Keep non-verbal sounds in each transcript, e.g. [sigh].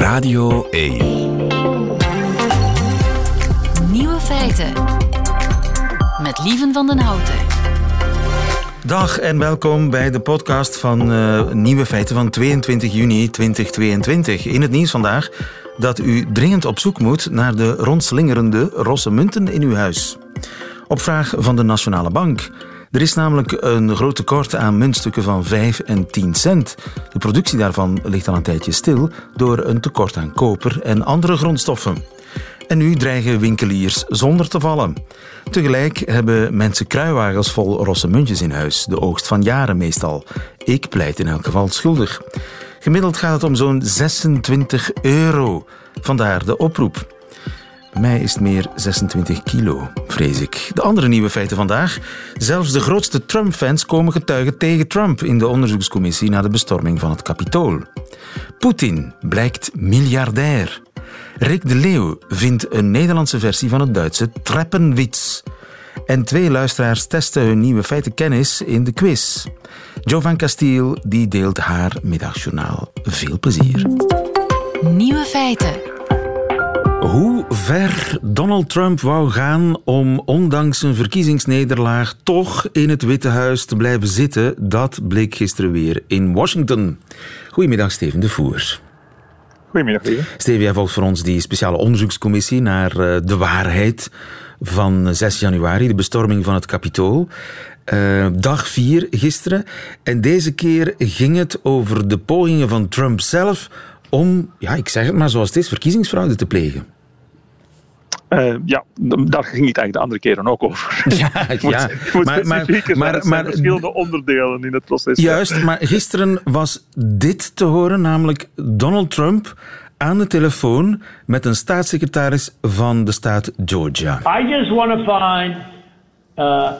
Radio 1. Nieuwe feiten. Met Lieven van den Houten. Dag en welkom bij de podcast van uh, Nieuwe Feiten van 22 juni 2022. In het nieuws vandaag dat u dringend op zoek moet naar de rondslingerende rosse munten in uw huis. Op vraag van de Nationale Bank. Er is namelijk een groot tekort aan muntstukken van 5 en 10 cent. De productie daarvan ligt al een tijdje stil door een tekort aan koper en andere grondstoffen. En nu dreigen winkeliers zonder te vallen. Tegelijk hebben mensen kruiwagens vol rosse muntjes in huis, de oogst van jaren meestal. Ik pleit in elk geval schuldig. Gemiddeld gaat het om zo'n 26 euro. Vandaar de oproep. Mij is het meer 26 kilo, vrees ik. De andere nieuwe feiten vandaag. Zelfs de grootste Trump-fans komen getuigen tegen Trump in de onderzoekscommissie na de bestorming van het Capitool. Poetin blijkt miljardair. Rick de Leeuw vindt een Nederlandse versie van het Duitse Treppenwitz. En twee luisteraars testen hun nieuwe feitenkennis in de quiz. Jo van die deelt haar middagjournaal. Veel plezier. Nieuwe feiten. Hoe ver Donald Trump wou gaan om ondanks een verkiezingsnederlaag toch in het Witte Huis te blijven zitten, dat bleek gisteren weer in Washington. Goedemiddag, Steven de Voer. Goedemiddag, Steven. Steven, jij volgt voor ons die speciale onderzoekscommissie naar eh, de waarheid van 6 januari, de bestorming van het Capitool. Uh, dag 4 gisteren. En deze keer ging het over de pogingen van Trump zelf om, ja, ik zeg het maar zoals het is, verkiezingsfraude te plegen. Uh, ja, daar ging het eigenlijk de andere keren ook over. [laughs] Ja, [laughs] ja. moet, maar, maar, maar, maar, verschillende onderdelen in het proces. Juist, maar gisteren was dit te horen, namelijk Donald Trump aan de telefoon met een staatssecretaris van de staat Georgia. I just want to find uh,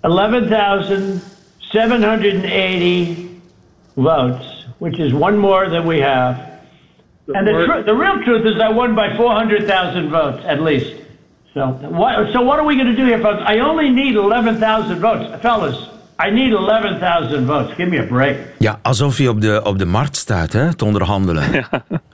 11,780 votes, which is one more than we have. And the, tr- the real truth is I won by 400,000 votes, at least. So what, so what are we going to do here, folks? I only need 11,000 votes. Fellas, I need 11,000 votes. Give me a break. Ja, alsof je op de, op de markt staat hè, te onderhandelen. [laughs]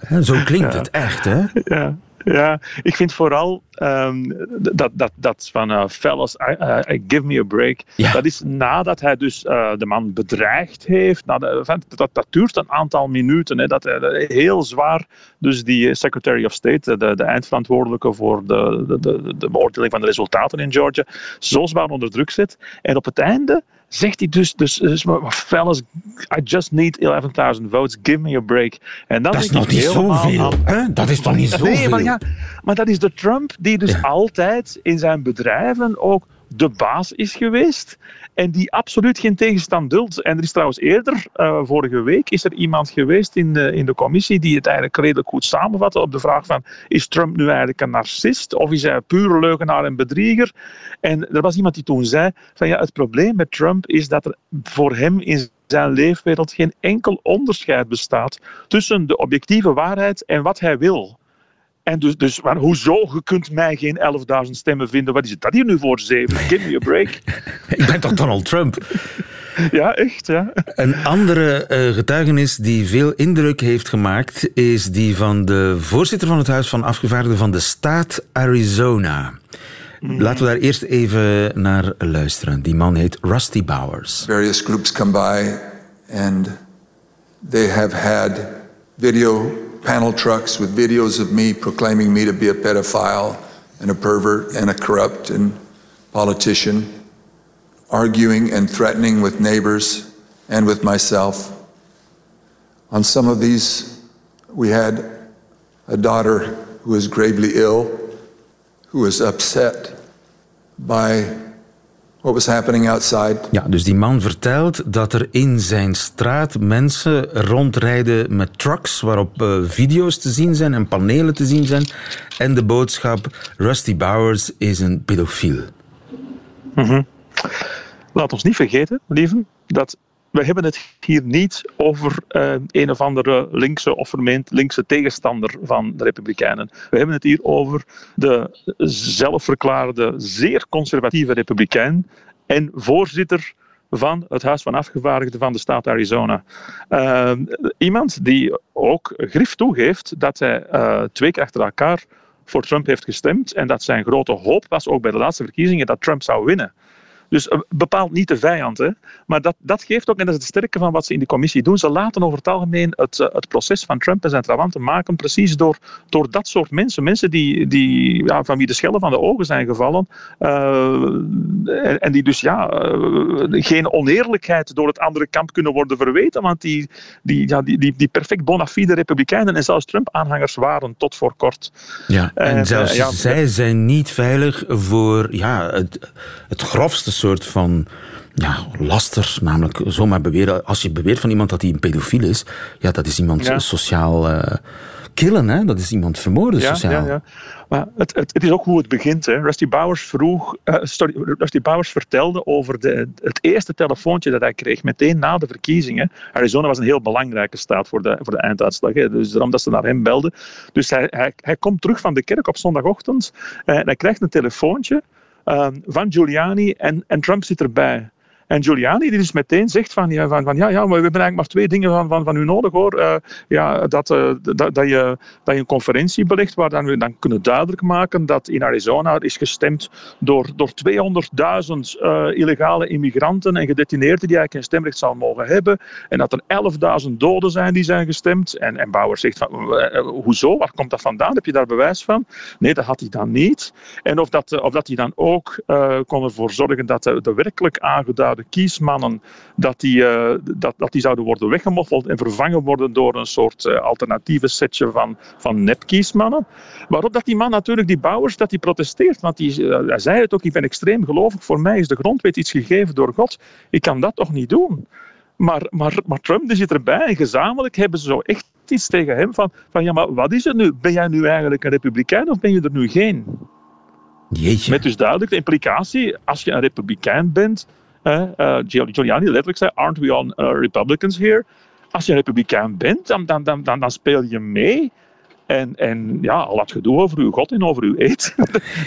Ja. Zo klinkt ja. het echt, hè? Ja. Ja, ik vind vooral um, dat, dat, dat van uh, fellas, I, uh, give me a break. Ja. Dat is nadat hij dus uh, de man bedreigd heeft. Dat, dat duurt een aantal minuten. Hè, dat heel zwaar dus die Secretary of State, de, de eindverantwoordelijke voor de, de, de, de beoordeling van de resultaten in Georgia, zo zwaar onder druk zet. En op het einde zegt hij dus, dus, dus fellas, I just need 11.000 votes, give me a break. En dat is nog niet zoveel. Aan... Dat is toch niet zoveel? Nee, maar, ja, maar dat is de Trump die dus ja. altijd in zijn bedrijven ook de baas is geweest en die absoluut geen tegenstand duldt. En er is trouwens eerder, uh, vorige week, is er iemand geweest in de, in de commissie die het eigenlijk redelijk goed samenvatte op de vraag van is Trump nu eigenlijk een narcist of is hij pure leugenaar en bedrieger? En er was iemand die toen zei van ja, het probleem met Trump is dat er voor hem in zijn leefwereld geen enkel onderscheid bestaat tussen de objectieve waarheid en wat hij wil. En dus, dus maar hoezo? Je kunt mij geen 11.000 stemmen vinden. Wat is het dat hier nu voor, zeven? Give me a break. [laughs] Ik ben toch Donald Trump? [laughs] Ja, echt, ja. Een andere uh, getuigenis die veel indruk heeft gemaakt... is die van de voorzitter van het Huis van Afgevaardigden van de staat Arizona. Mm. Laten we daar eerst even naar luisteren. Die man heet Rusty Bowers. Various groups come by and they have had video panel trucks with videos of me proclaiming me to be a pedophile and a pervert and a corrupt and politician, arguing and threatening with neighbors and with myself. On some of these, we had a daughter who was gravely ill, who was upset by what was happening outside. Ja, dus die man vertelt dat er in zijn straat mensen rondrijden met trucks waarop uh, video's te zien zijn en panelen te zien zijn. En de boodschap: Rusty Bowers is een pedofiel. Mm -hmm. Laat ons niet vergeten, lieven, dat we hebben het hier niet over uh, een of andere linkse of vermeend linkse tegenstander van de Republikeinen. We hebben het hier over de zelfverklaarde zeer conservatieve Republikein en voorzitter van het Huis van Afgevaardigden van de staat Arizona. Uh, iemand die ook grif toegeeft dat hij uh, twee keer achter elkaar voor Trump heeft gestemd en dat zijn grote hoop was, ook bij de laatste verkiezingen, dat Trump zou winnen. Dus uh, bepaalt niet de vijand. Hè. Maar dat, dat geeft ook, en dat is het sterke van wat ze in die commissie doen, ze laten over het algemeen het, uh, het proces van Trump en zijn trawanten maken precies door, door dat soort mensen. Mensen die, die, ja, van wie de schellen van de ogen zijn gevallen. Uh, en, en, die dus ja, geen oneerlijkheid door het andere kamp kunnen worden verweten. Want die, die, ja, die, die, die perfect bona fide republikeinen en zelfs Trump-aanhangers waren tot voor kort. Ja, en zelfs ja, zij zijn niet veilig voor ja, het, het grofste soort van ja, laster. Namelijk zomaar beweren. Als je beweert van iemand dat hij een pedofiel is, ja, dat is iemand ja. sociaal uh, killen. Hè? Dat is iemand vermoorden ja, sociaal. Ja, ja. Maar het, het, het, is ook hoe het begint. Hè. Rusty, Bowers vroeg, uh, sorry, Rusty Bowers vertelde over de, het eerste telefoontje dat hij kreeg, meteen na de verkiezingen. Arizona was een heel belangrijke staat voor de, voor de einduitslag. Hè. Dus daarom dat ze naar hem belden. Dus hij, hij, hij komt terug van de kerk op zondagochtend uh, en hij krijgt een telefoontje. Um, van Giuliani en, en Trump zit erbij. En Giuliani die dus meteen zegt van, ja, van, van ja, ja, maar we hebben eigenlijk maar twee dingen van, van, van u nodig hoor. Uh, ja, dat, uh, dat, dat, je, een conferentie belegt waar dan we dan kunnen duidelijk maken dat in Arizona is gestemd door, door 200.000 uh, illegale immigranten en gedetineerden die eigenlijk geen stemrecht zouden mogen hebben. En dat er 11.000 doden zijn die zijn gestemd. En, en Bauer zegt van, hoezo? Waar komt dat vandaan? Heb je daar bewijs van? Nee, dat had hij dan niet. En of dat, of dat hij dan ook kon ervoor zorgen dat de, de werkelijk aangeduide kiesmannen dat die, uh, dat, dat die zouden worden weggemoffeld en vervangen worden door een soort uh, alternatieve setje van, van nepkiesmannen. Waarop dat die man natuurlijk, die Bouwers, dat hij protesteert. Want die, uh, hij zei het ook, ik ben extreem gelovig. Voor mij is de grondwet iets gegeven door God. Ik kan dat toch niet doen? Maar, maar, maar Trump die zit erbij en gezamenlijk hebben ze zo echt iets tegen hem van, van ja, maar wat is het nu? Ben jij nu eigenlijk een republikein of ben je er nu geen? Jeetje. Met dus duidelijk de implicatie, als je een republikein bent, Giuliani letterlijk zei, aren't we all uh, Republicans here? Als je een republikein bent, dan, dan, dan, dan, speel je mee. En, en ja, al dat gedoe over uw God en over uw eet,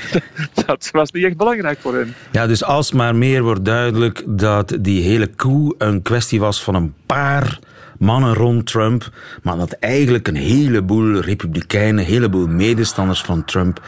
[laughs] dat was niet echt belangrijk voor hem. Ja, dus alsmaar meer wordt duidelijk dat die hele koe een kwestie was van een paar mannen rond Trump, maar dat eigenlijk een heleboel republikeinen, een heleboel medestanders van Trump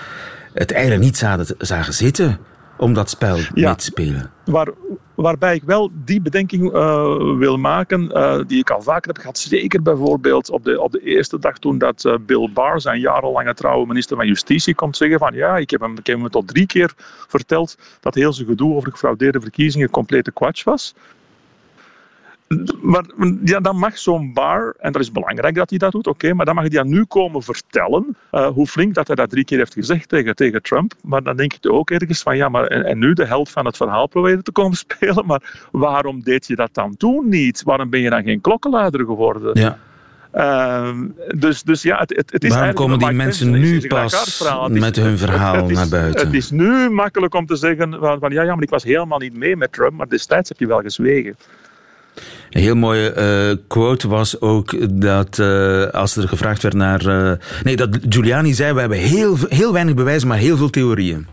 het eigenlijk niet zagen zitten om dat spel ja, mee te spelen. Waar, waarbij ik wel die bedenking uh, wil maken, uh, die ik al vaker heb gehad. Zeker bijvoorbeeld op de, op de eerste dag toen dat uh, Bill Barr, zijn jarenlange trouwe minister van Justitie, komt zeggen van ja, ik heb hem, ik heb hem tot drie keer verteld dat heel zijn gedoe over gefraudeerde verkiezingen complete kwatsch was. Maar ja, dan mag zo'n bar, en dat is belangrijk dat hij dat doet, oké, okay, maar dan mag hij dat nu komen vertellen, uh, hoe flink dat hij dat drie keer heeft gezegd tegen, tegen Trump. Maar dan denk ik ook ergens van, ja, maar en, en nu de held van het verhaal proberen te komen [laughs] spelen, maar waarom deed je dat dan toen niet? Waarom ben je dan geen klokkenluider geworden? Ja. Uh, dus, dus ja, het, het, het is Waarom komen die mensen nu pas met hun verhaal het, is, naar buiten? Het is nu makkelijk om te zeggen van, van ja, ja, maar ik was helemaal niet mee met Trump, maar destijds heb je wel gezwegen. Een heel mooie uh, quote was ook dat uh, als er gevraagd werd naar. Uh, nee, dat Giuliani zei: we hebben heel, heel weinig bewijzen, maar heel veel theorieën.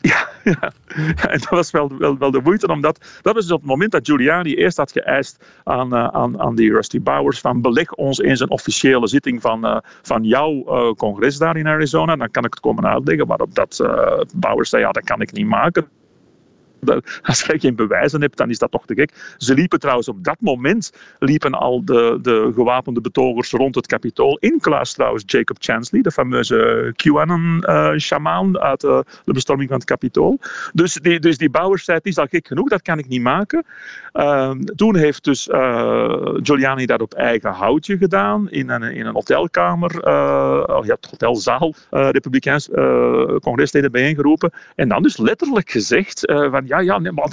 Ja, ja. en dat was wel, wel, de moeite, omdat dat was dus op het moment dat Giuliani eerst had geëist aan, aan, aan die Rusty Bowers van beleg ons eens een officiële zitting van, van jouw congres daar in Arizona, dan kan ik het komen uitleggen. Waarop dat Bowers zei, ja, dat kan ik niet maken. Als je geen bewijzen hebt, dan is dat toch te gek. Ze liepen trouwens op dat moment liepen al de, de gewapende betogers rond het kapitool. Incluis trouwens Jacob Chansley, de fameuze QAnon-shamaan uh, uit uh, de bestorming van het kapitool. Dus die, dus die Bowers zei, is al gek genoeg, dat kan ik niet maken. Uh, toen heeft dus uh, Giuliani dat op eigen houtje gedaan in een, in een hotelkamer, uh, ja, hotelzaal, republikeins congresleden bijeengeroepen. En dan dus letterlijk gezegd van ja, ja, nee, maar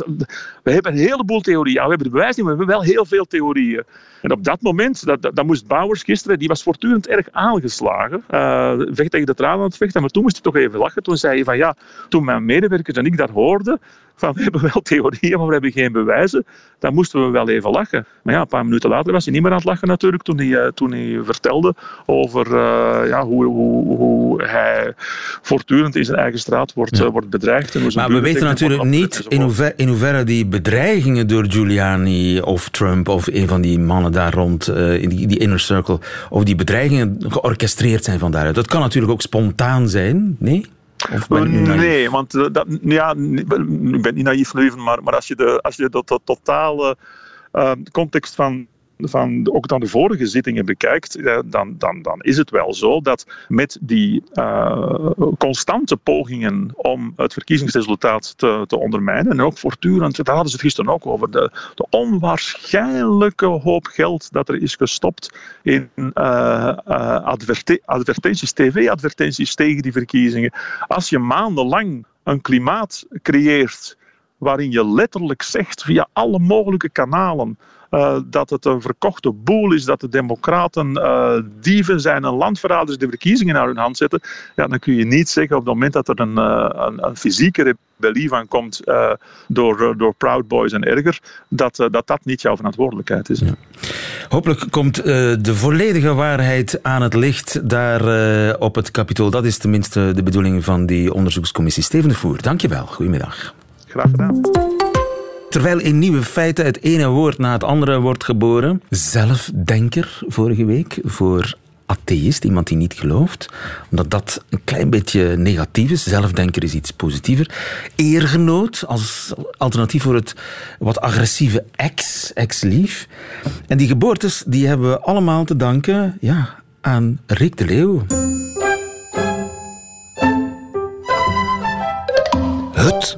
we hebben een heleboel theorieën. we hebben de bewijs niet, maar we hebben wel heel veel theorieën. En op dat moment, dat, dat, moest Bowers gisteren, die was voortdurend erg aangeslagen. Uh, vecht tegen de tranen aan het vechten, maar toen moest hij toch even lachen. Toen zei hij van ja, toen mijn medewerkers en ik dat hoorden, van we hebben wel theorieën, maar we hebben geen bewijzen, dan moesten we wel even lachen. Maar ja, een paar minuten later was hij niet meer aan het lachen natuurlijk, toen hij, eh, toen hij vertelde over uh, ja, hoe, hoe, hoe hij voortdurend in zijn eigen straat wordt, ja. wordt bedreigd. En maar we weten natuurlijk niet in hoeverre, in hoeverre die bedreigingen door Giuliani of Trump of een van die mannen daar rond, uh, in die, die inner circle, of die bedreigingen georchestreerd zijn van daaruit. Dat kan natuurlijk ook spontaan zijn, nee? Nee, want dat, ja, ik ben niet naïef, maar, maar als je de, als je de, de totale uh, context van van ook dan de vorige zittingen bekijkt, dan, dan, dan is het wel zo dat met die uh, constante pogingen om het verkiezingsresultaat te, te ondermijnen, en ook voortdurend, daar hadden ze het gisteren ook over, de, de onwaarschijnlijke hoop geld dat er is gestopt in uh, uh, advertenties, tv-advertenties tegen die verkiezingen. Als je maandenlang een klimaat creëert waarin je letterlijk zegt via alle mogelijke kanalen uh, dat het een verkochte boel is, dat de democraten uh, dieven zijn en landverraders de verkiezingen naar hun hand zetten, ja, dan kun je niet zeggen op het moment dat er een, uh, een, een fysieke rebellie van komt door, door Proud Boys en erger, dat, dat dat niet jouw verantwoordelijkheid is. Ja. Hopelijk komt de volledige waarheid aan het licht daar op het kapitool. Dat is tenminste de bedoeling van die onderzoekscommissie. Steven de Voer, dankjewel. Goedemiddag. Graag gedaan. Terwijl in nieuwe feiten het ene woord na het andere wordt geboren. Zelfdenker vorige week voor atheïst, iemand die niet gelooft. Omdat dat een klein beetje negatief is. Zelfdenker is iets positiever. Eergenoot als alternatief voor het wat agressieve ex, ex-lief. En die geboortes die hebben we allemaal te danken ja, aan Rick de Leeuw. Het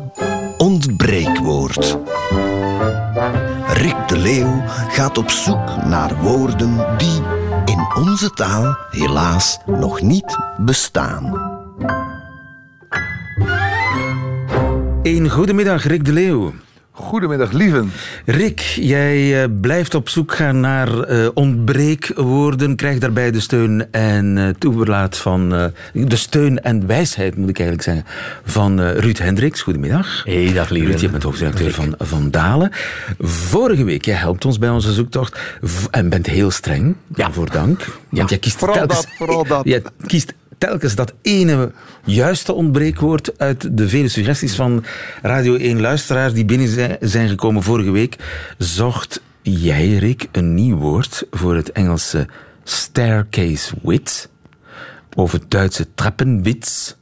Rick de Leeuw gaat op zoek naar woorden die in onze taal helaas nog niet bestaan. Een goedemiddag, Rick de Leeuw. Goedemiddag, lieven. Rick, jij uh, blijft op zoek gaan naar uh, ontbreekwoorden. Krijg daarbij de steun en uh, toeverlaat van... de steun en wijsheid, moet ik eigenlijk zeggen, van Ruud Hendricks. Goedemiddag. Hey, dag lieven. Ruud, je bent hoofdredacteur van Van Dalen. Vorige week, jij helpt ons bij onze zoektocht en bent heel streng. Ja. Voor dank. Want ja. jij kiest vooral telkens, dat, vooral [laughs] dat. Jij kiest telkens dat ene juiste ontbreekwoord uit de vele suggesties van Radio 1 luisteraars die binnen zijn gekomen vorige week, zocht jij, Rick, een nieuw woord voor het Engelse staircase wit of het Duitse trappenwits.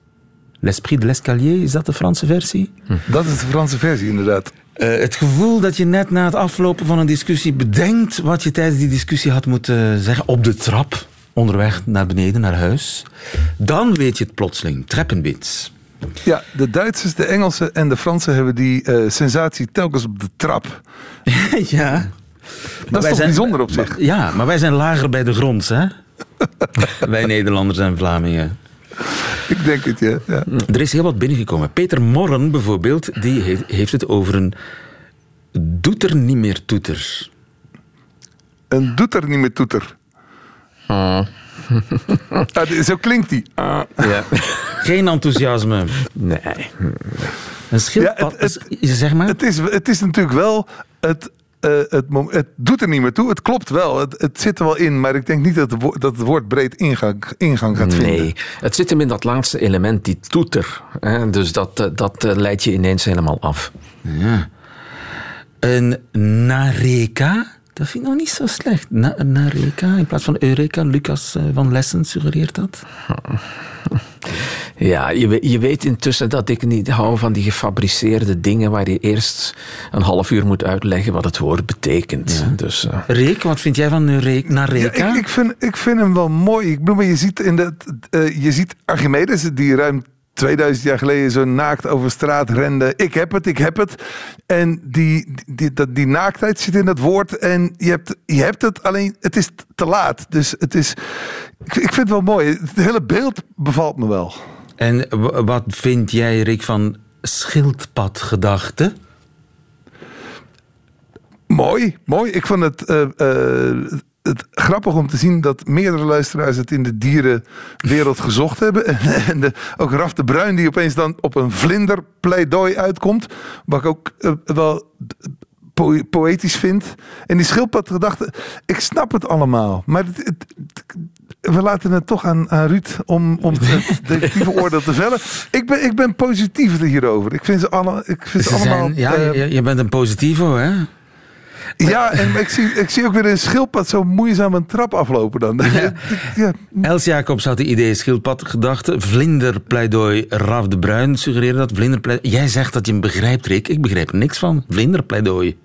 L'esprit de l'escalier, is dat de Franse versie? Hm. Dat is de Franse versie, inderdaad. Uh, het gevoel dat je net na het aflopen van een discussie bedenkt wat je tijdens die discussie had moeten zeggen op de trap onderweg naar beneden, naar huis. Dan weet je het plotseling. Treppenwits. Ja, de Duitsers, de Engelsen en de Fransen hebben die uh, sensatie telkens op de trap. [laughs] ja. Dat is toch zijn, bijzonder op zich? Maar, ja, maar wij zijn lager bij de grond, hè? [laughs] wij Nederlanders en Vlamingen. Ik denk het, ja. ja. Er is heel wat binnengekomen. Peter Morren bijvoorbeeld, die heeft het over een doet er niet meer toeter. Een doet er niet meer toeter. [laughs] Uh. zo klinkt die. Uh. Ja. Geen enthousiasme. Nee. Een schildpad, ja, het, het, zeg maar. Het is, het is natuurlijk wel... Het, uh, het, het, doet er niet meer toe. Het klopt wel. Het, het zit er wel in. Maar ik denk niet dat, het, dat het woord breed ingang, ingang gaat vinden. Nee, het zit hem in dat laatste element, die toeter. Hè? Dus dat, dat leidt je ineens helemaal af. Ja. Een nareka? Dat vind ik nog niet zo slecht. Na, Nareka in plaats van Eureka. Lucas eh, van Lessen suggereert dat. [laughs] Ja, je, je weet intussen dat ik niet hou van die gefabriceerde dingen waar je eerst een half uur moet uitleggen wat het woord betekent. Ja. Dus, uh... Reek, wat vind jij van Nareka? Ja, ik, ik, vind, ik vind hem wel mooi. Ik bedoel, maar je ziet, in de, uh, je ziet Archimedes, die ruim 2000 jaar geleden zo naakt over straat rende. Ik heb het, ik heb het. En die, die, die, die naaktheid zit in dat woord. En je hebt, je hebt het, alleen het is te laat. Dus het is. Ik, vind het wel mooi. Het hele beeld bevalt me wel. En wat vind jij, Rick, van schildpadgedachte? Mooi, mooi. Ik vond het. Uh, uh, het grappig om te zien dat meerdere luisteraars het in de dierenwereld gezocht hebben. [laughs] En de, ook Raf de Bruin die opeens dan op een vlinderpleidooi uitkomt. Wat ik ook eh, wel po- poëtisch vind. En die schildpad gedachte, ik snap het allemaal. Maar het, het- het- we laten het toch aan, aan Ruud om, om [laughs] het definitieve oordeel te vellen. Ik ben, ik ben positief hierover. Ik vind ze, alle, ik vind ze, Ze allemaal... zijn, ja, eh, je, je bent een positivo, hè? Ja, en ik zie, ik zie ook weer een schildpad zo moeizaam een trap aflopen dan. Ja. [laughs] Els Jacobs had de idee schildpad gedachte. Vlinderpleidooi Raf de Bruin suggereerde dat. Vlinderpleidooi. Jij zegt dat je hem begrijpt, Rick. Ik begrijp er niks van. Vlinderpleidooi.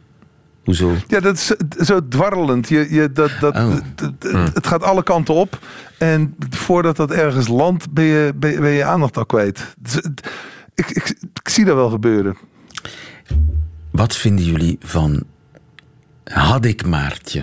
Hoezo? Ja, dat is zo- dwarrelend. Je, je, dat, dat, Oh. het- het, gaat alle kanten op. En voordat dat ergens landt, ben je, ben, je- ben je aandacht al kwijt. Dus ik, ik zie dat wel gebeuren. Wat vinden jullie van Had ik Maartje?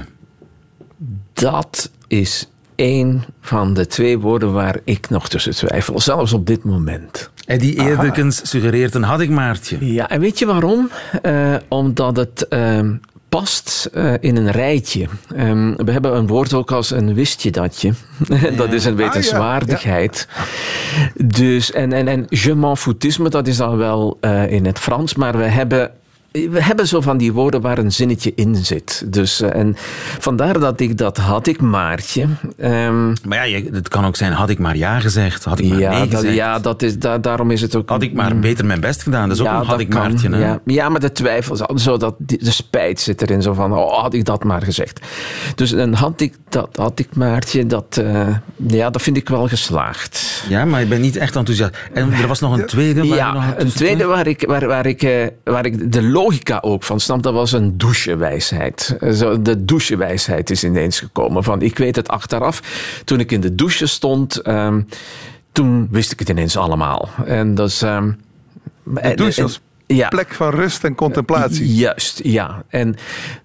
Dat is één van de twee woorden waar ik nog tussen twijfel. Zelfs op dit moment. Eddie Eerdekens suggereert een Had ik Maartje. Ja, en weet je waarom? Eh, omdat het ehm, past eh, in een rijtje. Ehm, we hebben een woord ook als een wist je datje. [laughs] dat is een wetenswaardigheid. Dus, en, en, en je m'en foutisme, dat is dan wel eh, in het Frans, maar we hebben... We hebben zo van die woorden waar een zinnetje in zit. Dus, eh, en vandaar dat ik dat had ik maartje. Ehm, Maar ja, je- het kan ook zijn, had ik maar ja gezegd. Had ik maar ja, nee dat, gezegd. ja dat is, da- daarom is het ook... Had ik maar beter mijn best gedaan. Dat is ook een had ik kan, Maartje. hè? Ja. ja, maar de twijfel, zo- zo dat, de spijt zit erin. Zo van, oh, had ik dat maar gezegd. Dus dan had ik dat, had ik Maartje, dat, eh, ja, dat vind ik wel geslaagd. Ja, maar je bent niet echt enthousiast. En er was nog een tweede. waar je nog Ja, aan een tweede waar ik, waar, waar, ik, eh, waar ik de logica ook van snap, dat was een douchewijsheid. Zo, de douchewijsheid is ineens gekomen. Van, ik weet het achteraf. Toen ik in de douche stond, ehm, toen wist ik het ineens allemaal. En dat is... ehm, douche als ja. Plek van rust en contemplatie. Juist, ja. En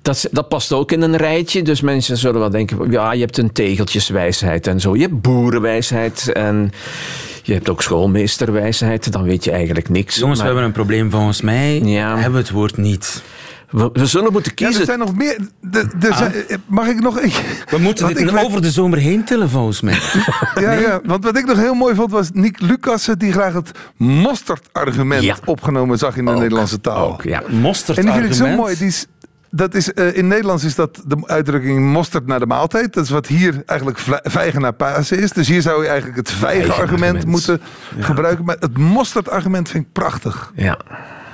dat, dat past ook in een rijtje. Dus mensen zullen wel denken, van, ja, je hebt een tegeltjeswijsheid en zo. Je hebt boerenwijsheid en je hebt ook schoolmeesterwijsheid. Dan weet je eigenlijk niks. Jongens, we Maar hebben een probleem. Volgens mij Ja. hebben we het woord niet. We, we zullen moeten Ja, kiezen. er zijn nog meer. de- er zijn- mag ik nog. We moeten dit ik weet- over de zomer heen tillen, volgens mij. Ja, ja, want wat ik nog heel mooi vond was Nick Lucassen die graag het mosterd-argument Ja. opgenomen zag in de Nederlandse taal. ook, ja. Mosterd En die vind ik zo argument. mooi. Die is, dat is, eh, in Nederlands is dat de uitdrukking mosterd naar de maaltijd. Dat is wat hier eigenlijk vijgen naar Pasen is. Dus hier zou je eigenlijk het vijgenargument Vijgenargument. moeten gebruiken. Maar het mosterd-argument vind ik prachtig. Ja.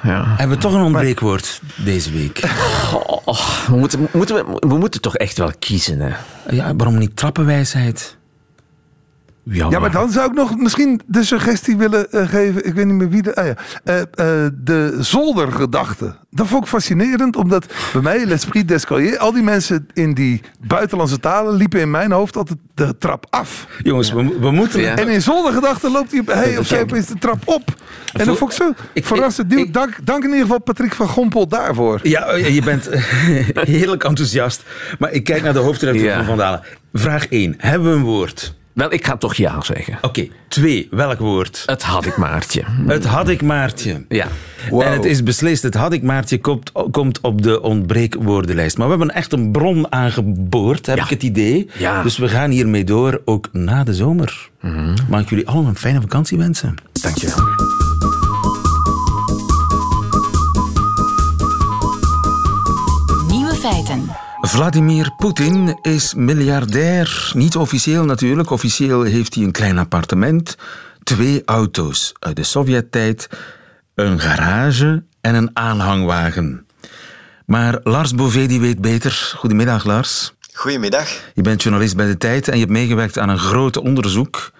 Ja. Hebben we toch een ontbreekwoord deze week? Oh, oh, we, moeten, moeten we, we moeten toch echt wel kiezen, hè? Ja, waarom niet trappenwijsheid? Ja, maar dan zou ik nog misschien de suggestie willen eh, geven. Ik weet niet meer wie de. Ah ja, eh, eh, de zoldergedachte. Dat vond ik fascinerend, omdat bij mij, l'esprit d'escalier, al die mensen in die buitenlandse talen liepen in mijn hoofd altijd de trap af. Jongens, we, we moeten... Ja. En in zoldergedachte loopt hij, op- hij of zij opeens de trap op. En dat vond ik zo Ik- verrassend. ik- nieuw. ik- dank, dank in ieder geval Patrick van Gompel daarvoor. Ja, eh, je bent [laughs] heerlijk enthousiast. Maar ik kijk naar de hoofdredacteur Ja. van Van Dalen. Vraag 1. Hebben we een woord? Wel, ik ga toch ja zeggen. Oké. 2. Welk woord? Het had ik Maartje. Het had ik Maartje. Ja. En het is beslist, het had ik Maartje komt, komt op de ontbreekwoordenlijst. Maar we hebben echt een bron aangeboord, heb Ja. ik het idee. Ja. Dus we gaan hiermee door, ook na de zomer. Mag ik jullie allen een fijne vakantie wensen. Dankjewel. Vladimir Poetin is miljardair. Niet officieel natuurlijk. Officieel heeft hij een klein appartement, twee auto's uit de Sovjet-tijd, een garage en een aanhangwagen. Maar Lars Bouvet die weet beter. Goedemiddag Lars. Goedemiddag. Je bent journalist bij De Tijd en je hebt meegewerkt aan een groot onderzoek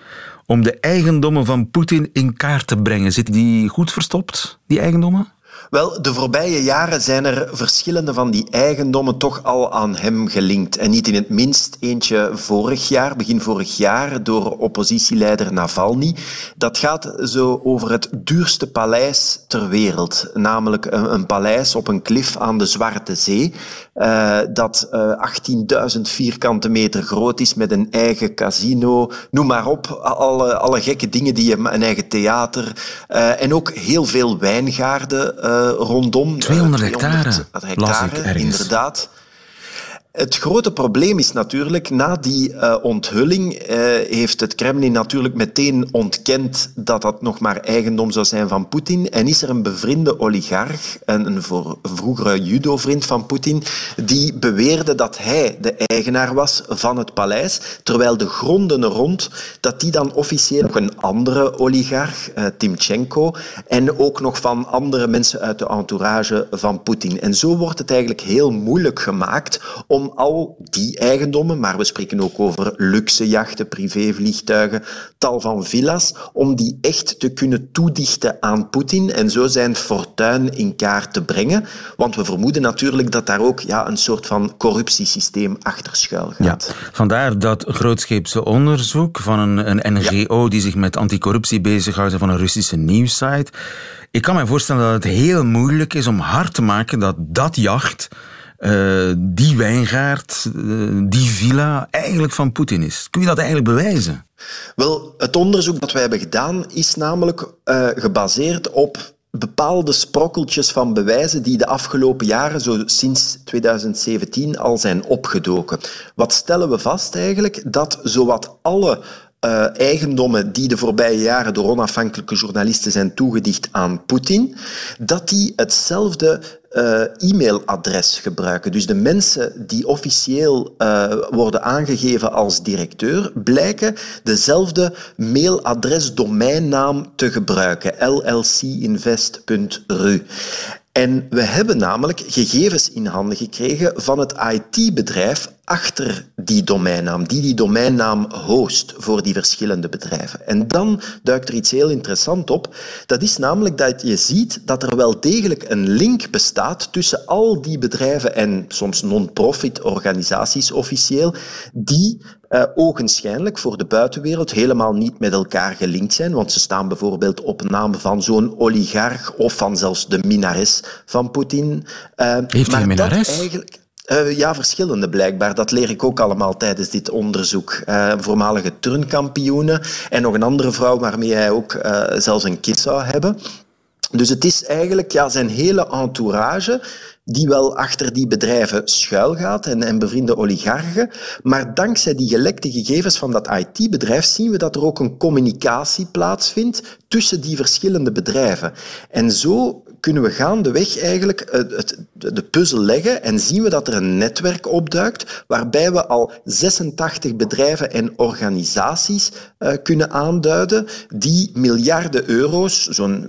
om de eigendommen van Poetin in kaart te brengen. Zitten die goed verstopt, die eigendommen? Wel, de voorbije jaren zijn er verschillende van die eigendommen toch al aan hem gelinkt. En niet in het minst eentje vorig jaar, begin vorig jaar, door oppositieleider Navalny. Dat gaat zo over het duurste paleis ter wereld. Namelijk een, paleis op een klif aan de Zwarte Zee. eh, dat eh 18.000 vierkante meter groot is met een eigen casino. Noem maar op, alle, alle gekke dingen die je... Een eigen theater. eh, en ook heel veel wijngaarden eh, rondom. Eh, 200 hectare, las ik hectare, ergens. inderdaad. Het grote probleem is natuurlijk, na die uh, onthulling uh, heeft het Kremlin natuurlijk meteen ontkend dat dat nog maar eigendom zou zijn van Poetin. En is er een bevriende oligarch, een, een vroegere judo-vriend van Poetin, die beweerde dat hij de eigenaar was van het paleis, terwijl de gronden rond, dat die dan officieel nog een andere oligarch, uh, Timchenko, en ook nog van andere mensen uit de entourage van Poetin. En zo wordt het eigenlijk heel moeilijk gemaakt om al die eigendommen, maar we spreken ook over luxe jachten, privévliegtuigen, tal van villa's, om die echt te kunnen toedichten aan Poetin en zo zijn fortuin in kaart te brengen. Want we vermoeden natuurlijk dat daar ook ja, een soort van corruptiesysteem achter schuil gaat. Ja, vandaar dat grootscheepse onderzoek van een, een NGO die zich met anticorruptie bezighoudt van een Russische nieuwssite. Ik kan me voorstellen dat het heel moeilijk is om hard te maken dat dat jacht uh, die wijngaard, uh, die villa eigenlijk van Poetin is. Kun je dat eigenlijk bewijzen? Wel, het onderzoek dat wij hebben gedaan is namelijk uh, gebaseerd op bepaalde sprokkeltjes van bewijzen die de afgelopen jaren, zo sinds 2017, al zijn opgedoken. Wat stellen we vast eigenlijk? Dat zowat alle uh, eigendommen die de voorbije jaren door onafhankelijke journalisten zijn toegedicht aan Poetin, dat die hetzelfde uh, e-mailadres gebruiken. Dus de mensen die officieel uh, worden aangegeven als directeur, blijken dezelfde mailadres-domeinnaam te gebruiken, llcinvest.ru. En we hebben namelijk gegevens in handen gekregen van het IT-bedrijf achter die domeinnaam, die die domeinnaam host voor die verschillende bedrijven. En dan duikt er iets heel interessants op. Dat is namelijk dat je ziet dat er wel degelijk een link bestaat tussen al die bedrijven en soms non-profit organisaties officieel, die uh, ogenschijnlijk voor de buitenwereld helemaal niet met elkaar gelinkt zijn, want ze staan bijvoorbeeld op naam van zo'n oligarch of van zelfs de minares van Poetin. Uh, Heeft hij een minares? Eigenlijk, uh, ja, verschillende blijkbaar. Dat leer ik ook allemaal tijdens dit onderzoek. Uh, voormalige turnkampioene en nog een andere vrouw waarmee hij ook zelfs een kind zou hebben. Dus het is eigenlijk ja, zijn hele entourage die wel achter die bedrijven schuilgaat en, en bevriende oligarchen. Maar dankzij die gelekte gegevens van dat IT-bedrijf zien we dat er ook een communicatie plaatsvindt tussen die verschillende bedrijven. En zo kunnen we gaandeweg eigenlijk eh, het, de puzzel leggen en zien we dat er een netwerk opduikt waarbij we al 86 bedrijven en organisaties uh, kunnen aanduiden die miljarden euro's, zo'n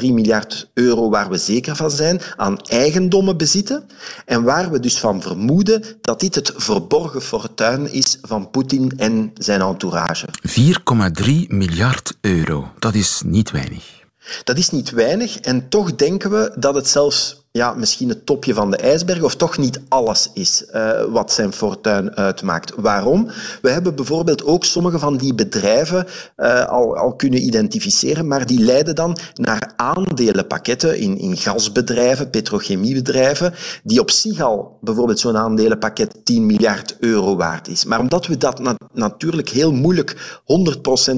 4,3 miljard euro waar we zeker van zijn, aan eigendommen bezitten en waar we dus van vermoeden dat dit het verborgen fortuin is van Poetin en zijn entourage. 4,3 miljard euro, dat is niet weinig. Dat is niet weinig en toch denken we dat het zelfs ja, misschien het topje van de ijsberg of toch niet alles is uh, wat zijn fortuin uitmaakt. Waarom? We hebben bijvoorbeeld ook sommige van die bedrijven uh, al, al kunnen identificeren, maar die leiden dan naar aandelenpakketten in, in gasbedrijven, petrochemiebedrijven, die op zich al bijvoorbeeld zo'n aandelenpakket 10 miljard euro waard is. Maar omdat we dat na natuurlijk heel moeilijk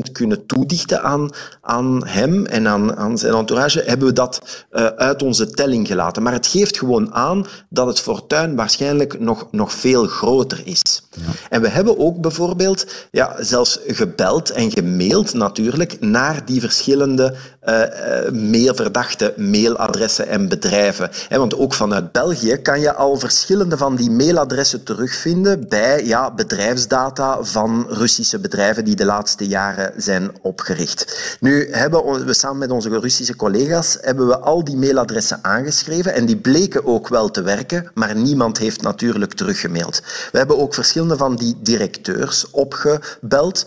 100% kunnen toedichten aan, aan hem en aan, aan zijn entourage, hebben we dat uh, uit onze telling gelaten. Het geeft gewoon aan dat het fortuin waarschijnlijk nog, nog veel groter is. Ja. En we hebben ook bijvoorbeeld ja, zelfs gebeld en gemaild natuurlijk naar die verschillende uh, meer verdachte mailadressen en bedrijven. want ook vanuit België kan je al verschillende van die mailadressen terugvinden bij ja, bedrijfsdata van Russische bedrijven die de laatste jaren zijn opgericht. Nu hebben we samen met onze Russische collega's hebben we al die mailadressen aangeschreven en die bleken ook wel te werken, maar niemand heeft natuurlijk teruggemaild. We hebben ook verschillende van die directeurs opgebeld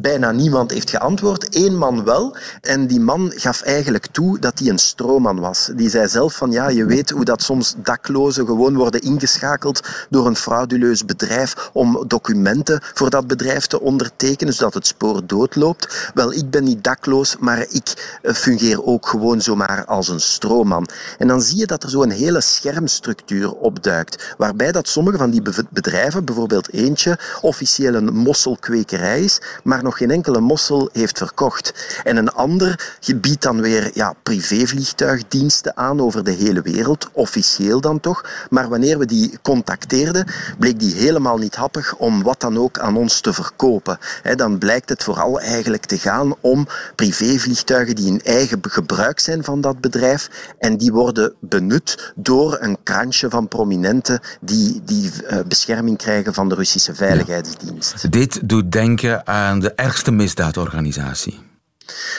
Bijna niemand heeft geantwoord, één man wel. En die man gaf eigenlijk toe dat hij een stroomman was. Die zei zelf van ja, je weet hoe dat soms daklozen gewoon worden ingeschakeld door een frauduleus bedrijf om documenten voor dat bedrijf te ondertekenen, zodat het spoor doodloopt. Wel, ik ben niet dakloos, maar ik eh, fungeer ook gewoon zomaar als een stroomman. En dan zie je dat er zo'n hele schermstructuur opduikt, waarbij dat sommige van die bedrijven, bijvoorbeeld eentje, officieel een mosselkwekerij is, maar nog geen enkele mossel heeft verkocht. En een ander biedt dan weer ja, privévliegtuigdiensten aan over de hele wereld, officieel dan toch. Maar wanneer we die contacteerden, bleek die helemaal niet happig om wat dan ook aan ons te verkopen. dan blijkt het vooral eigenlijk te gaan om privévliegtuigen die in eigen gebruik zijn van dat bedrijf en die worden benut door een krantje van prominenten die, die uh, bescherming krijgen van de Russische Veiligheidsdienst. Dit doet denken aan de ergste misdaadorganisatie.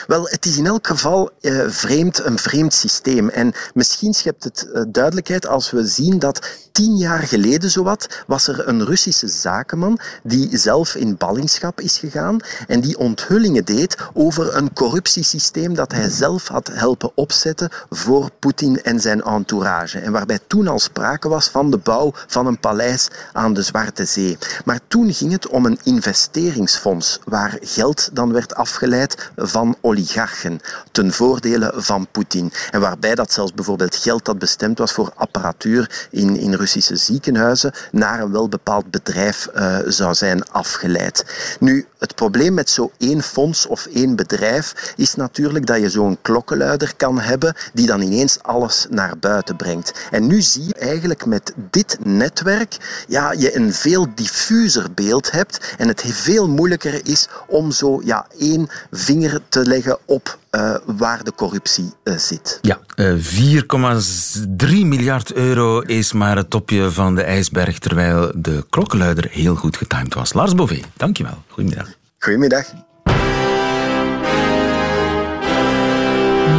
Wel, het is in elk geval uh, vreemd, een vreemd systeem. En misschien schept het uh, duidelijkheid als we zien dat tien jaar geleden zowat was er een Russische zakenman die zelf in ballingschap is gegaan en die onthullingen deed over een corruptiesysteem dat hij zelf had helpen opzetten voor Poetin en zijn entourage. En waarbij toen al sprake was van de bouw van een paleis aan de Zwarte Zee. Maar toen ging het om een investeringsfonds waar geld dan werd afgeleid van oligarchen ten voordele van Poetin. En waarbij dat zelfs bijvoorbeeld geld dat bestemd was voor apparatuur in, in Ziekenhuizen naar een welbepaald bedrijf uh, zou zijn afgeleid. Nu, het probleem met zo één fonds of één bedrijf is natuurlijk dat je zo'n klokkenluider kan hebben die dan ineens alles naar buiten brengt. En nu zie je eigenlijk met dit netwerk ja, je een veel diffuser beeld hebt en het veel moeilijker is om zo ja, één vinger te leggen op uh, waar de corruptie uh, zit. Ja, uh, 4,3 miljard euro is maar het topje van de ijsberg, terwijl de klokkenluider heel goed getimed was. Lars Bové, dankjewel. Goedemiddag. Goedemiddag.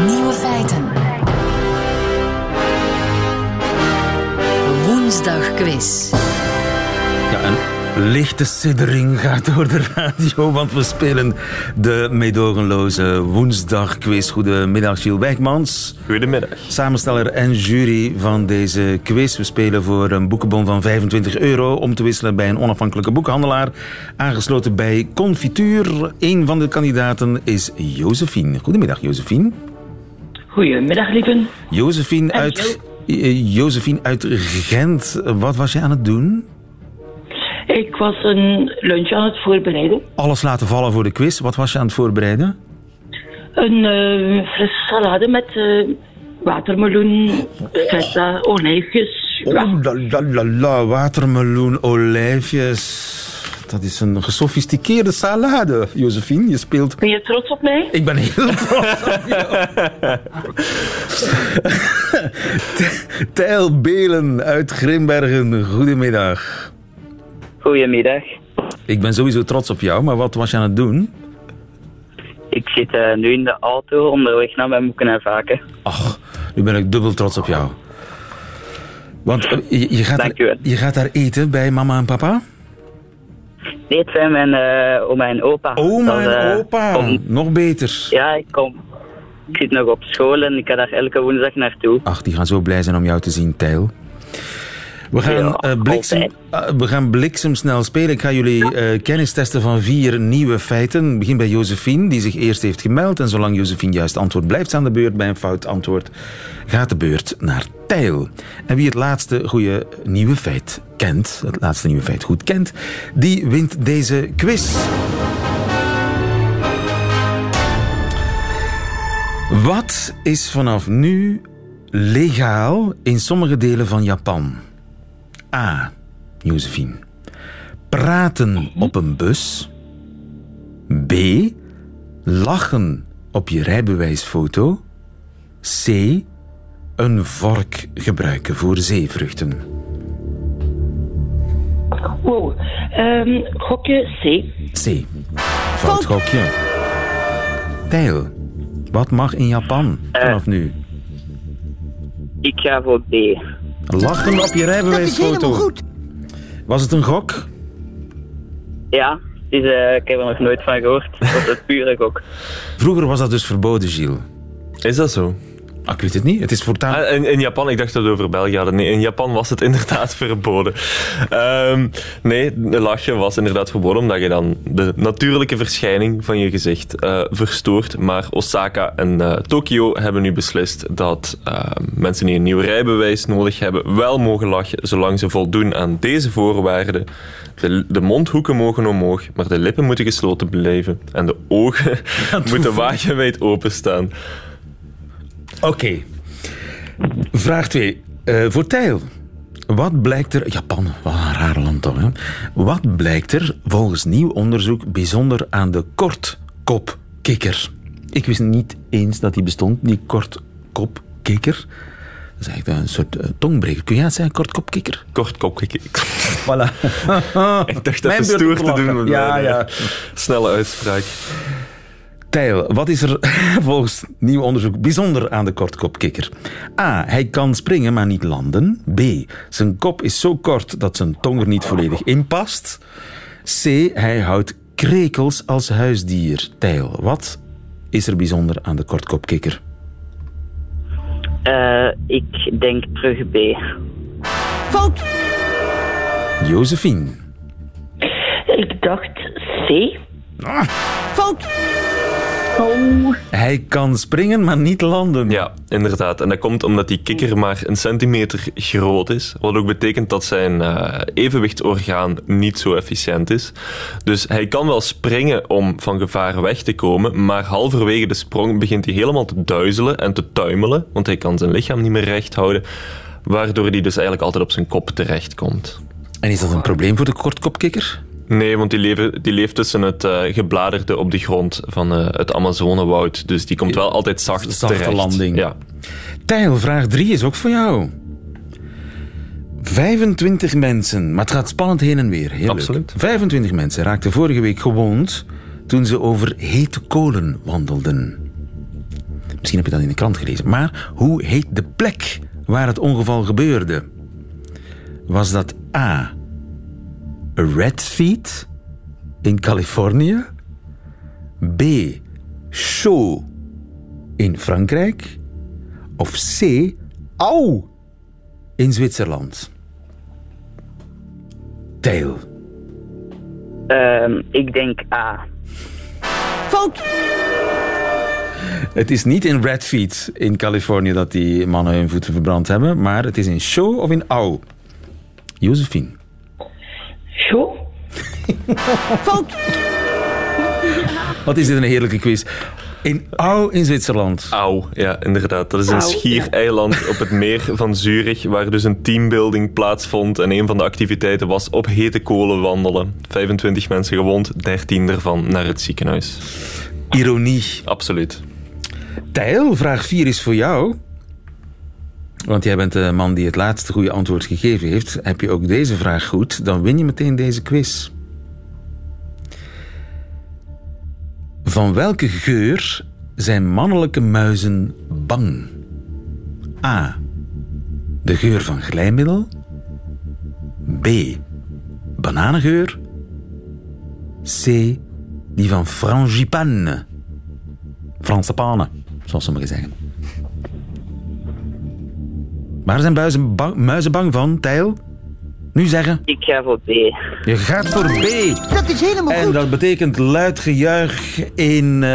Nieuwe feiten. Woensdag quiz. Ja, een lichte siddering gaat door de radio, want we spelen de meedogenloze woensdagquiz. Goedemiddag, Gilles Wijkmans. Goedemiddag. Samensteller en jury van deze quiz. We spelen voor een boekenbon van 25 euro om te wisselen bij een onafhankelijke boekhandelaar. Aangesloten bij Confituur. Een van de kandidaten is Josephine. Goedemiddag, Josephine. Goedemiddag, lieven. Josephine uit, Josephine uit Gent. Wat was je aan het doen? Ik was een lunch aan het voorbereiden. Alles laten vallen voor de quiz. Wat was je aan het voorbereiden? Een uh, frisse salade met uh, watermeloen, feta, olijfjes. Oh, la, la, la, la, watermeloen, olijfjes. Dat is een gesofisticeerde salade, Josephine. Je speelt... Ben je trots op mij? Ik ben heel [laughs] trots op jou. Tijl Belen uit Grimbergen, goedemiddag. Goedemiddag. Ik ben sowieso trots op jou, maar wat was je aan het doen? Ik zit uh, nu in de auto onderweg naar mijn boeken en vaken. Ach, nu ben ik dubbel trots op jou. Want uh, je, je, gaat daar, je gaat daar eten bij mama en papa? Nee, het zijn mijn uh, oma en opa. Oma en opa, kom... nog beter. Ja, ik kom. Ik zit nog op school en ik ga daar elke woensdag naartoe. Ach, die gaan zo blij zijn om jou te zien, Tijl. We gaan, Ja, eh, bliksem, uh, we gaan bliksemsnel spelen. Ik ga jullie uh, kennis testen van vier nieuwe feiten. Ik begin bij Josephine, die zich eerst heeft gemeld. En zolang Josephine juist antwoord blijft aan de beurt bij een fout antwoord, gaat de beurt naar Tijl. En wie het laatste goede nieuwe feit kent, het laatste nieuwe feit goed kent, die wint deze quiz. Wat is vanaf nu legaal in sommige delen van Japan? A. Josephine. Praten op een bus. B. Lachen op je rijbewijsfoto. C. Een vork gebruiken voor zeevruchten. Wow. Um, gokje C. C. Fout gokje. Tijl, wat mag in Japan vanaf nu? Ik ga voor B. Lachen op je rijbewijsfoto. goed. Was het een gok? Ja, is, uh, ik heb er nog nooit van gehoord. Dat is een pure gok. Vroeger was dat dus verboden, Gilles. Is dat zo? Ah, ik weet het niet. Het is voortaan... Ah, in, in, Japan, ik dacht dat het over België hadden. Nee, in Japan was het [laughs] inderdaad verboden. Um, nee, lachen was inderdaad verboden, omdat je dan de natuurlijke verschijning van je gezicht uh, verstoort. Maar Osaka en uh, Tokio hebben nu beslist dat uh, mensen die een nieuw rijbewijs nodig hebben, wel mogen lachen, zolang ze voldoen aan deze voorwaarden. De, de mondhoeken mogen omhoog, maar de lippen moeten gesloten blijven. En de ogen [laughs] moeten wagenwijd openstaan. Oké. Vraag 2. Uh, voor Tijl. Wat blijkt er... Japan, wat een raar land toch, hè? Wat blijkt er volgens nieuw onderzoek bijzonder aan de kortkopkikker? Ik wist niet eens dat die bestond, die kortkopkikker. Dat is eigenlijk een soort uh, tongbreker. Kun jij het zeggen, kortkopkikker? Kortkopkikker. [laughs] Voilà. [laughs] ik dacht dat stoer te doen. Ja, ja. Snelle uitspraak. Tijl, wat is er [laughs] volgens nieuw onderzoek bijzonder aan de kortkopkikker? A. Hij kan springen, maar niet landen. B. Zijn kop is zo kort dat zijn tong er niet volledig in past. C. Hij houdt krekels als huisdier. Tijl, wat is er bijzonder aan de kortkopkikker? Uh, ik denk terug B. Fout! Josephine. Ik dacht C. Ah. Fout! Oh. Hij kan springen, maar niet landen. Ja, inderdaad. En dat komt omdat die kikker maar een centimeter groot is. Wat ook betekent dat zijn uh, evenwichtsorgaan niet zo efficiënt is. Dus hij kan wel springen om van gevaar weg te komen, maar halverwege de sprong begint hij helemaal te duizelen en te tuimelen, want hij kan zijn lichaam niet meer recht houden, waardoor hij dus eigenlijk altijd op zijn kop terechtkomt. En is dat een probleem voor de kortkopkikker? Nee, want die, leven, die leeft tussen het uh, gebladerte op de grond van uh, het Amazonewoud. Dus die komt wel altijd zacht Zachte terecht. landing. Ja. Tijl, vraag 3 is ook voor jou. 25 mensen, maar het gaat spannend heen en weer. Heel Absoluut. Leuk. 25 mensen raakten vorige week gewond toen ze over hete kolen wandelden. Misschien heb je dat in de krant gelezen. Maar hoe heet de plek waar het ongeval gebeurde? Was dat A. Redfeet in Californië. B. Chaux in Frankrijk. Of C. Au in Zwitserland. Tijl. Uh, ik denk A. Fout! Het is niet in Redfeet in Californië dat die mannen hun voeten verbrand hebben, maar het is in Chaux of in Au. Josephine. Fout! Wat is dit een heerlijke quiz. In Au in Zwitserland. Au, ja, inderdaad. Dat is een Au, schiereiland op het meer van Zurich, waar dus een teambuilding plaatsvond. En een van de activiteiten was op hete kolen wandelen. 25 mensen gewond, 13 ervan naar het ziekenhuis. Ironie. Absoluut. Tijl, vraag 4 is voor jou. Want jij bent de man die het laatste goede antwoord gegeven heeft. Heb je ook deze vraag goed, dan win je meteen deze quiz. Van welke geur zijn mannelijke muizen bang? A. De geur van glijmiddel. B. Bananengeur. C. Die van frangipane. Franse panen, zoals sommigen zeggen. Waar zijn buizen bang, muizen bang van, Tijl? Nu zeggen. Ik ga voor B. Je gaat voor B. Dat is helemaal En goed. dat betekent luid gejuich in eh,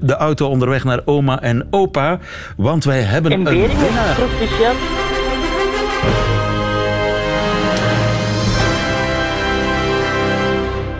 de auto onderweg naar oma en opa. Want wij hebben En een winnaar.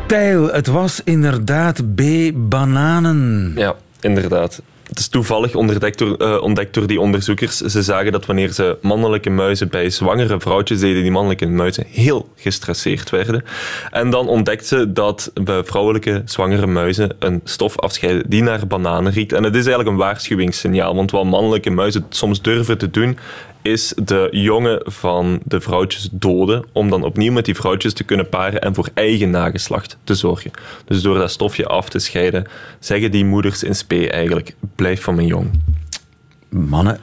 Tijl, het was inderdaad B. Bananen. Ja, inderdaad. Het is toevallig ontdekt door, eh, ontdekt door die onderzoekers. Ze zagen dat wanneer ze mannelijke muizen bij zwangere vrouwtjes deden, die mannelijke muizen heel gestresseerd werden. En dan ontdekten ze dat bij vrouwelijke zwangere muizen een stof afscheiden die naar bananen riekt. En het is eigenlijk een waarschuwingssignaal, want wat mannelijke muizen soms durven te doen, is de jongen van de vrouwtjes doden, om dan opnieuw met die vrouwtjes te kunnen paren en voor eigen nageslacht te zorgen. Dus door dat stofje af te scheiden, zeggen die moeders in spe eigenlijk, blijf van mijn jong. Mannen,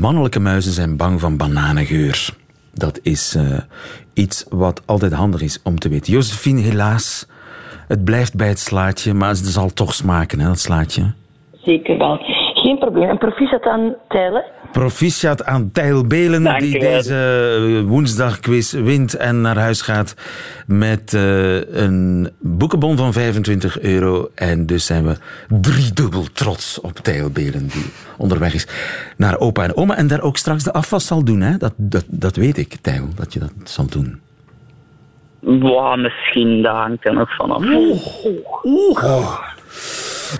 mannelijke muizen zijn bang van bananengeur. Dat is eh, iets wat altijd handig is om te weten. Josephine, helaas, het blijft bij het slaatje, maar het zal toch smaken, hè, dat slaatje. Zeker wel. Geen probleem. En proficiat aan Tijlen. Proficiat aan Tijl Belen, Dank die deze eh, woensdagquiz wint en naar huis gaat met eh, een boekenbon van 25 euro. En dus zijn we driedubbel trots op Tijl Belen, die onderweg is naar opa en oma. En daar ook straks de afwas zal doen, hè? Dat, dat, dat weet ik, Tijl, dat je dat zal doen. Wow, misschien, daar hangt er nog vanaf.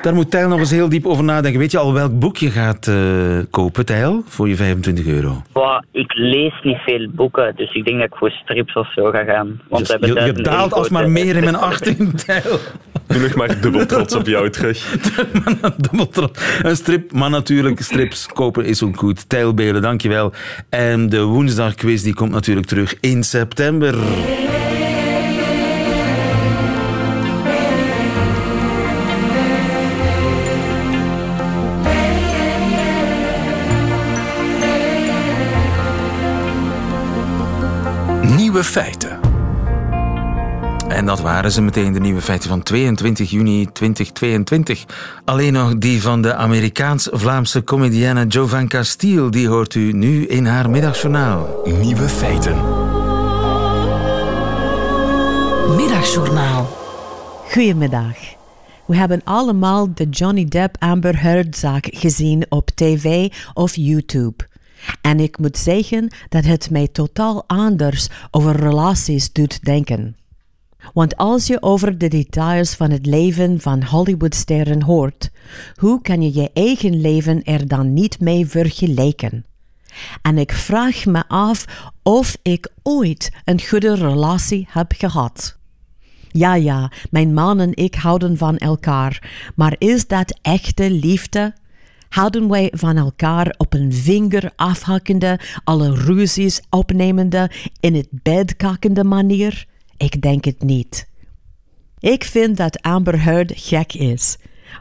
Daar moet Tijl nog eens heel diep over nadenken. Weet je al welk boek je gaat eh, kopen, Tijl, voor je 25 euro? Wow, ik lees niet veel boeken, dus ik denk dat ik voor strips of zo ga gaan. Want Je, je daalt alsmaar meer in mijn achting, Tijl. Nu nog maar dubbel trots op jou terug. [laughs] Dubbel trots. Een strip, maar natuurlijk, strips kopen is ook goed. Tijlbelen, dankjewel. En de woensdagquiz die komt natuurlijk terug in september. Nieuwe feiten. En dat waren ze meteen, de nieuwe feiten van 22 juni 2022. Alleen nog die van de Amerikaans-Vlaamse comedienne Jovan Castile. Die hoort u nu in haar middagjournaal. Nieuwe feiten. Middagjournaal. Goedemiddag. We hebben allemaal de Johnny Depp Amber Heard zaak gezien op tv of YouTube. En ik moet zeggen dat het mij totaal anders over relaties doet denken. Want als je over de details van het leven van Hollywoodsterren hoort, hoe kan je je eigen leven er dan niet mee vergelijken? En ik vraag me af of ik ooit een goede relatie heb gehad. Ja, ja, mijn man en ik houden van elkaar, maar is dat echte liefde? Houden wij van elkaar op een vinger afhakkende, alle ruzies opnemende, in het bed kakkende manier? Ik denk het niet. Ik vind dat Amber Heard gek is.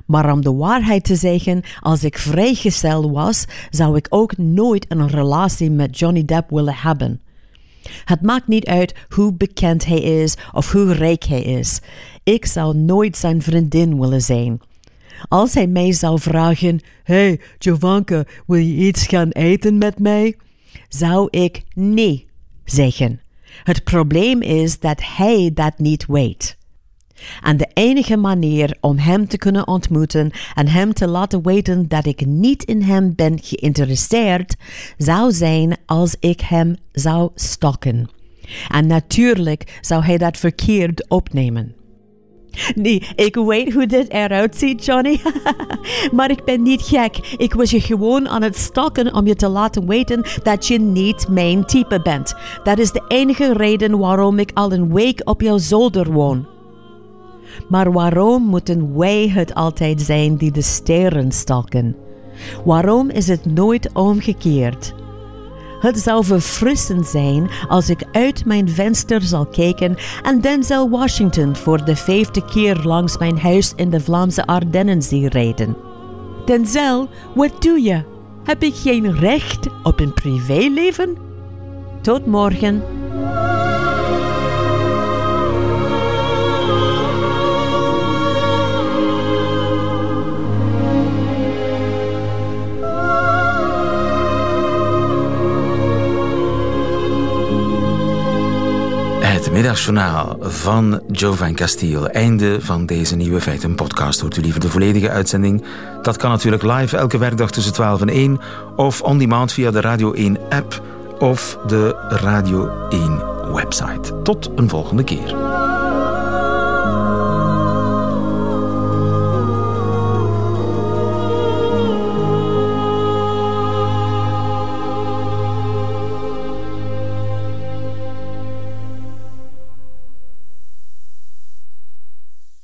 Maar om de waarheid te zeggen, als ik vrijgezel was, zou ik ook nooit een relatie met Johnny Depp willen hebben. Het maakt niet uit hoe bekend hij is of hoe rijk hij is. Ik zou nooit zijn vriendin willen zijn. Als hij mij zou vragen: Hey, Jovanka, wil je iets gaan eten met mij? Zou ik nee zeggen. Het probleem is dat hij dat niet weet. En de enige manier om hem te kunnen ontmoeten en hem te laten weten dat ik niet in hem ben geïnteresseerd, zou zijn als ik hem zou stokken. En natuurlijk zou hij dat verkeerd opnemen. Nee, ik weet hoe dit eruit ziet, Johnny. [laughs] maar ik ben niet gek. Ik was je gewoon aan het stokken om je te laten weten dat je niet mijn type bent. Dat is de enige reden waarom ik al een week op jouw zolder woon. Maar waarom moeten wij het altijd zijn die de sterren stalken? Waarom is het nooit omgekeerd? Het zou verfrissend zijn als ik uit mijn venster zal kijken en Denzel Washington voor de vijfde keer langs mijn huis in de Vlaamse Ardennen zie rijden. Denzel, wat doe je? Heb ik geen recht op een privéleven? Tot morgen. Middagjournaal van Jovan Castiel. Einde van deze Nieuwe Feiten podcast. Hoort u liever de volledige uitzending? Dat kan natuurlijk live elke werkdag tussen 12 en 1 of on demand via de Radio 1 app of de Radio 1 website. Tot een volgende keer.